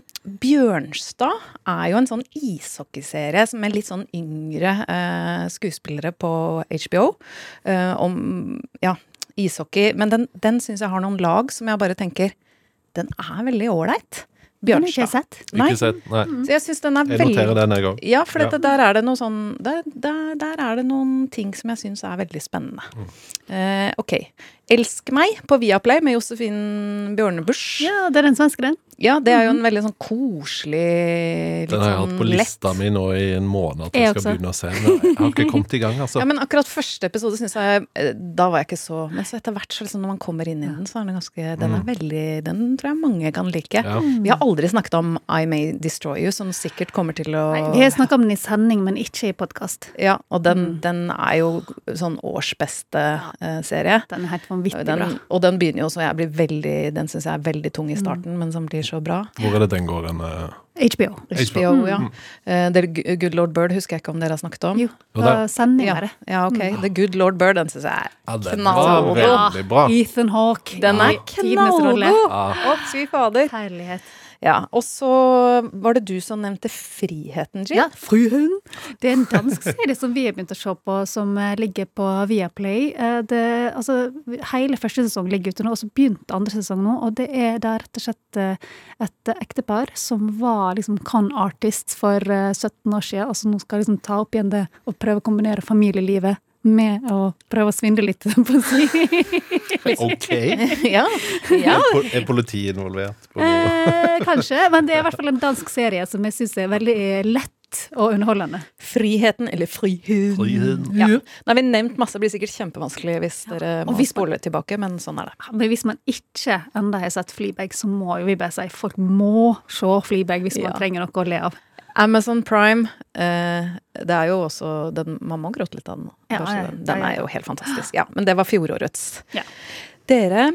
Bjørnstad er jo en sånn ishockeyserie som med litt sånn yngre uh, skuespillere på HBO. Uh, om ja, ishockey. Men den, den syns jeg har noen lag som jeg bare tenker Den er veldig ålreit. Bjørnstad. sett. Nei. Ikke sett, nei. Så jeg syns den er veldig Jeg noterer den, jeg òg. Ja, for Ja. dette, der er det noe sånn der, der, der er det noen ting som jeg syns er veldig spennende. Mm. Eh, ok. Elsk meg på Viaplay med Josefin Bjørnebusch. Ja, det er den svenske, den. Ja, det er jo en veldig sånn koselig, litt Den har jeg hatt på sånn lett lista mi nå i en måned at Jeg jeg skal også. begynne å se. Men jeg har ikke kommet i gang, altså. Ja, men akkurat første episode syns jeg eh, Da var jeg ikke så Men så etter hvert, så liksom når man kommer inn i den, så er den ganske Den er Mm. veldig Den tror jeg mange kan like. Ja. Vi har aldri snakket om I May Destroy You, som sikkert kommer til å Nei, vi har snakka om den i sending, men ikke i podkast. Ja, og den, Mm. den er jo sånn årsbeste eh, serie. Den er helt vanvittig den, bra. Og den begynner jo også, jeg blir veldig Den syns jeg er veldig tung i starten, men som blir så bra. Hvor er det den går? hen? eh, HBO. HBO, ja. Mm. Eh, The Good Lord Bird husker jeg ikke om dere har snakket om. Jo, da sender sending er det. Ja, ok. Mm. The Good Lord Bird, den syns jeg er Ja, knallgod. Ethan Hawke. Den er knallgod! Å, fy fader. Herlighet. Ja, og så var det du som nevnte Friheten, Jill. Ja, Fruen. Det er en dansk serie som vi har begynt å se på, som eh, ligger på Viaplay. Eh, Det, altså, hele første sesong ligger ute nå, og så begynte andre sesong nå. Og det er da rett og slett eh, et ektepar som var liksom con artist for eh, 17 år siden, og som nå skal liksom ta opp igjen det og prøve å kombinere familielivet med å prøve å svindle litt, på å si. [LAUGHS] Ok. ja. [LAUGHS] ja. Er, er politiet involvert? På? Eh, [LAUGHS] kanskje, men det er i hvert fall en dansk serie som jeg syns er veldig eh, lett og underholdende. Friheten, eller Friheten. Friheten. Ja. Nå har vi nevnt masse, det blir sikkert kjempevanskelig hvis dere ja. må hvis man- spole tilbake, men sånn er det. Men hvis man ikke enda har sett Fleabag, så må jo vi bare si folk må se Fleabag hvis man trenger noe å le av. Amazon Prime, eh, det er jo også den, Man må gråte litt av den. Ja, ja, den, den er jo helt fantastisk. Ja, men det var fjorårets. Ja. Dere,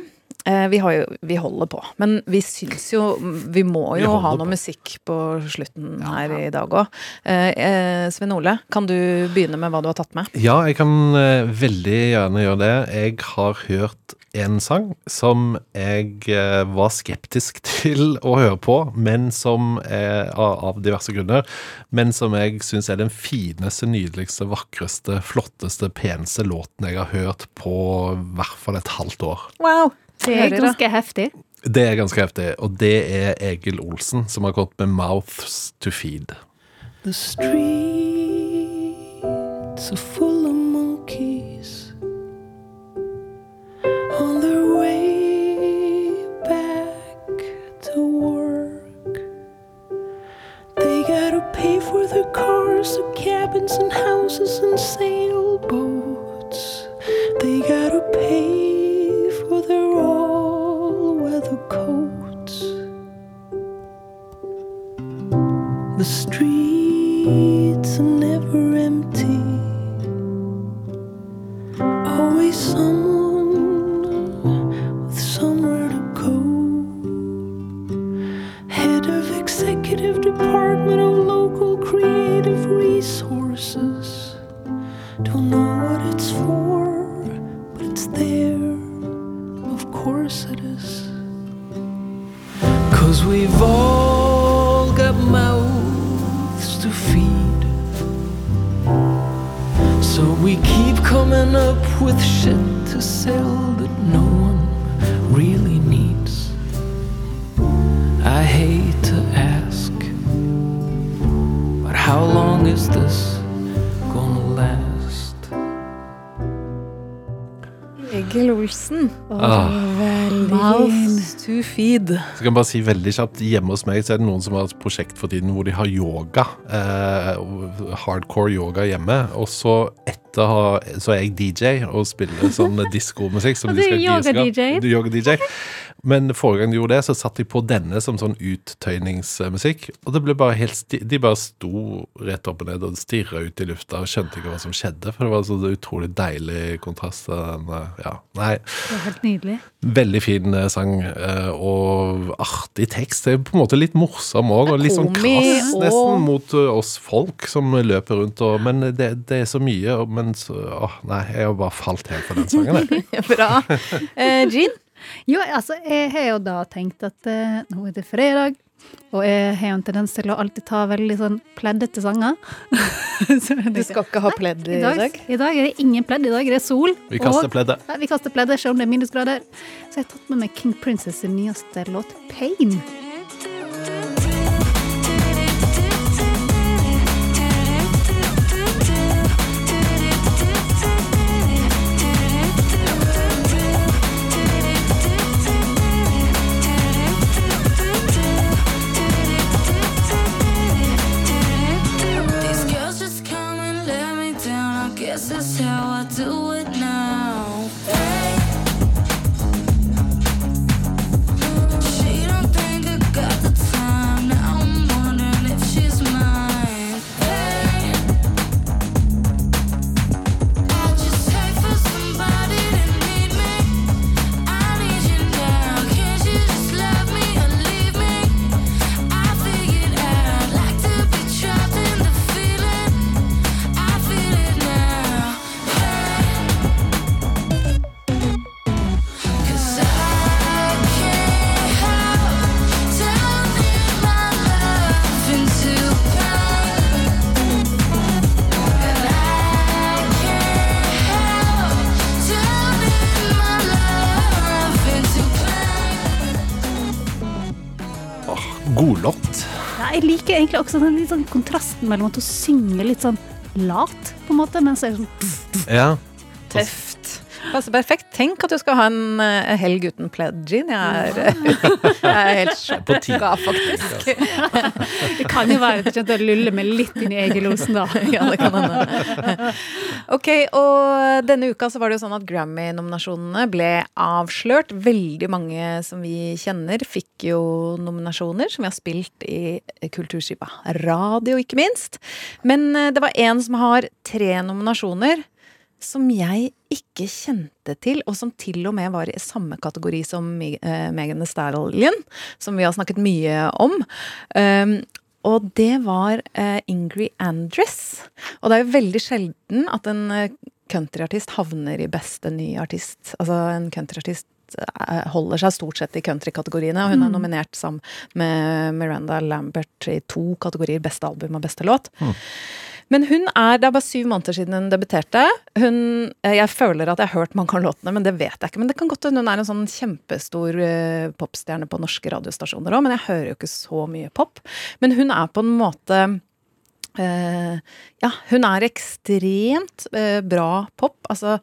eh, vi, har jo, vi holder på, men vi syns jo Vi må jo vi ha på. noe musikk på slutten her i dag òg. Eh, eh, Svein Ole, kan du begynne med hva du har tatt med? Ja, jeg kan eh, veldig gjerne gjøre det. Jeg har hørt en sang som jeg eh, var skeptisk [LAUGHS] til å høre på, men som er, av, av diverse grunner, men som jeg syns er den fineste, nydeligste, vakreste, flotteste, peneste låten jeg har hørt på i hvert fall et halvt år. Wow! Det er ganske heftig. Det er ganske heftig, og det er Egil Olsen som har kommet med 'Mouths to Feed'. The streets are full of pay for their cars, their cabins, and houses and sailboats. They gotta pay feed. Så kan jeg bare si veldig kjapt Hjemme hos meg så er det noen som har et prosjekt for tiden hvor de har yoga. Eh, hardcore yoga hjemme. Og så etter ha, så er jeg DJ og spiller sånn [LAUGHS] diskomusikk. som de skal yoga-DJ. Er Yoga-DJ. Men forrige gang de gjorde det, så satt de på denne som sånn uttøyningsmusikk. Og det ble bare helt sti De bare sto rett opp og ned og stirra ut i lufta og skjønte ikke hva som skjedde. For det var så utrolig deilig kontrast. Ja, nei. Det var helt nydelig. Veldig fin eh, sang, eh, og artig tekst. Det er på en måte litt morsom òg, og litt sånn krass nesten mot eh, oss folk som løper rundt og Men det, det er så mye, men så Åh, nei, jeg har bare falt helt for den sangen, jeg. [LAUGHS] Bra. Eh, Jean? Jo, altså, jeg har jo da tenkt at eh, nå er det fredag, og jeg har jo en tendens til å alltid ta veldig sånn pleddete sanger. [LAUGHS] Så Du skal ikke ha pledd i dag? I dag er det ingen pledd, i dag er det sol. Vi kaster pleddet. Ja, vi kaster pleddet, selv om det er minusgrader. Så jeg har tatt med meg King Princess nyeste låt, Pain. Solott. Ja, jeg liker egentlig også den litt sånn kontrasten mellom at hun synger litt sånn lat, på en måte, mens jeg er sånn Ja. Tøft. Passer perfekt. Tenk at du skal ha en uh, helg uten pledd jean. Jeg er, [LAUGHS] jeg er helt På sjokka, faktisk. [LAUGHS] Det kan jo være at du til å lulle meg litt inn i Egelosen, da. [LAUGHS] ja, det kan hende. Ok, og denne uka så var det jo sånn at Grammy-nominasjonene ble avslørt. Veldig mange som vi kjenner fikk jo nominasjoner, som vi har spilt i Kulturskipa radio, ikke minst. Men eh, det var en som har tre nominasjoner som jeg ikke kjente til, og som til og med var i samme kategori som eh, Megan Thee Stallion, som vi har snakket mye om. Um, og det var uh, Ingrid Andress. Og det er jo veldig sjelden at en eh, countryartist havner i beste ny artist. Altså en countryartist holder seg stort sett i countrykategoriene, og hun er Mm. nominert sammen med Miranda Lambert i to kategorier, beste album og beste låt. Men hun er, det er bare syv måneder siden hun debuterte. Hun, eh, jeg føler at jeg har hørt mange av låtene, men det vet jeg ikke. Men det kan godt hende hun er en sånn kjempestor eh, popstjerne på norske radiostasjoner òg, men jeg hører jo ikke så mye pop. Men hun er på en måte eh, Ja, hun er ekstremt eh, bra pop. Altså,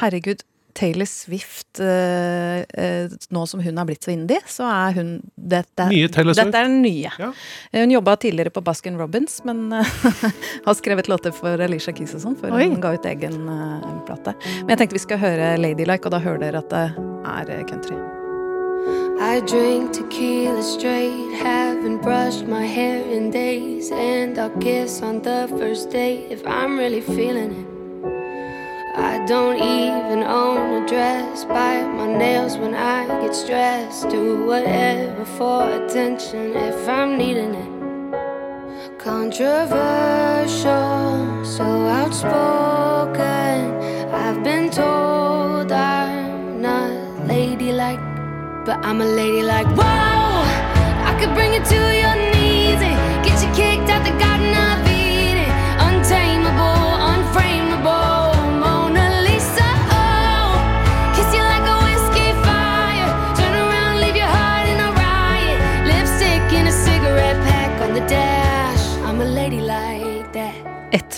herregud. Taylor Swift, eh, eh, nå som hun har blitt så indie, så er hun dette, Nye Taylor Swift. Dette er den nye. Ja. Hun jobba tidligere på Baskin Robbins, men eh, [LAUGHS] har skrevet låter for Alicia Keys og sånn før Oi. hun ga ut egen eh, plate. Men jeg tenkte vi skal høre Ladylike, og da hører dere at det er country. I drink tequila straight, haven't brushed my hair in days, and I'll kiss on the first date if I'm really feeling it. I don't even own a dress, bite my nails when I get stressed, do whatever for attention if I'm needing it. Controversial, so outspoken. I've been told I'm not ladylike, but I'm a ladylike. Whoa, I could bring you to your knees and get you kicked out the Garden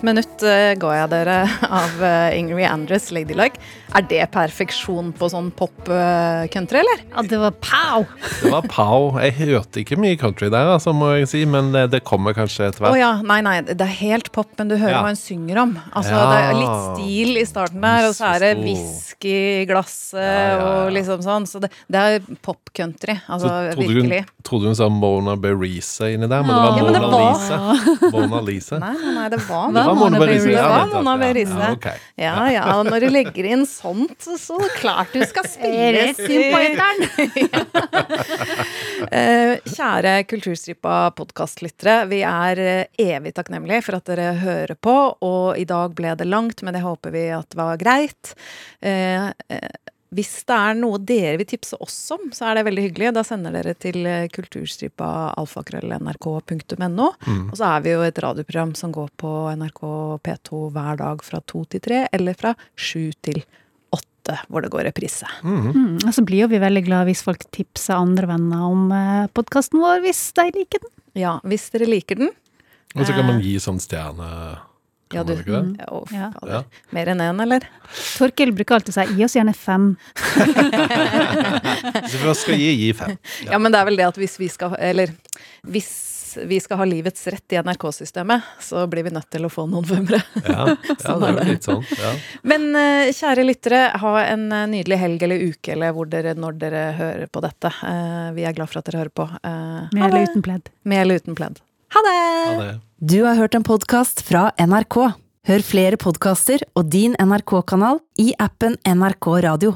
minutt eh, ga jeg dere av eh, Ingrid Andress, Ladylike. Er det perfeksjon på sånn pop-country, eller? Ja, det var pow! Det var pow. Jeg hørte ikke mye country der, altså, må jeg si, men det, det kommer kanskje etter hvert. hvert. ja, nei, nei, det er helt pop, men du hører Ja. hva hun synger om. Altså, Ja. Det er litt stil i starten der, og så er det i glasset og liksom sånn. Så det, det er pop-country. Altså Så trodde hun, trodde hun sa Mona Berisa inni der, men det var Ja, det Mona var- Lisa. Mona Lisa. Nei, nei, det var, [LAUGHS] Det var Mona Berisa, Det ja, var Mona ja. Berisa. Ja, okay. Ja, ja, og når du legger inn sånt, så, så klart du skal spille på [LAUGHS] Eh, kjære Kulturstripa podkastlyttere. Vi er eh, evig takknemlige for at dere hører på, og i dag ble det langt, men det håper vi at var greit. Eh, hvis det er noe dere vil tipse oss om, så er det veldig hyggelig. Da sender dere til eh, kulturstripa alfakrøll.nrk.no. Mm. Og så er vi jo et radioprogram som går på NRK P2 hver dag fra to til tre, eller fra sju til åtte, hvor det går reprise. Mm, og så blir jo vi veldig glad hvis folk tipser andre venner om eh, podkasten vår, hvis de liker den. Ja, hvis dere liker den. Og så kan man Eh, gi sånn stjerne... Ja, du, ikke det? Mm. Å, Ja. Ja. Mer enn én, eller? Torkil bruker alltid å si 'gi oss gjerne fem'. [LAUGHS] Hvis vi skal gi, gi fem. [LAUGHS] Ja. men det er vel det at hvis vi skal Eller hvis vi skal ha livets rett i NRK-systemet, så blir vi nødt til å få noen femmere. Ja, ja Sånn [LAUGHS] det er jo litt sånn. Ja. Men eh, kjære lyttere, ha en eh, nydelig helg eller uke eller hvor dere, når dere hører på dette. Eh, vi er glad for at dere hører på. Med eller uten pledd. Med eller uten pledd. Ha det! Ha det. Du har hørt en podkast fra NRK. Hør flere podkaster og din NRK-kanal i appen NRK Radio.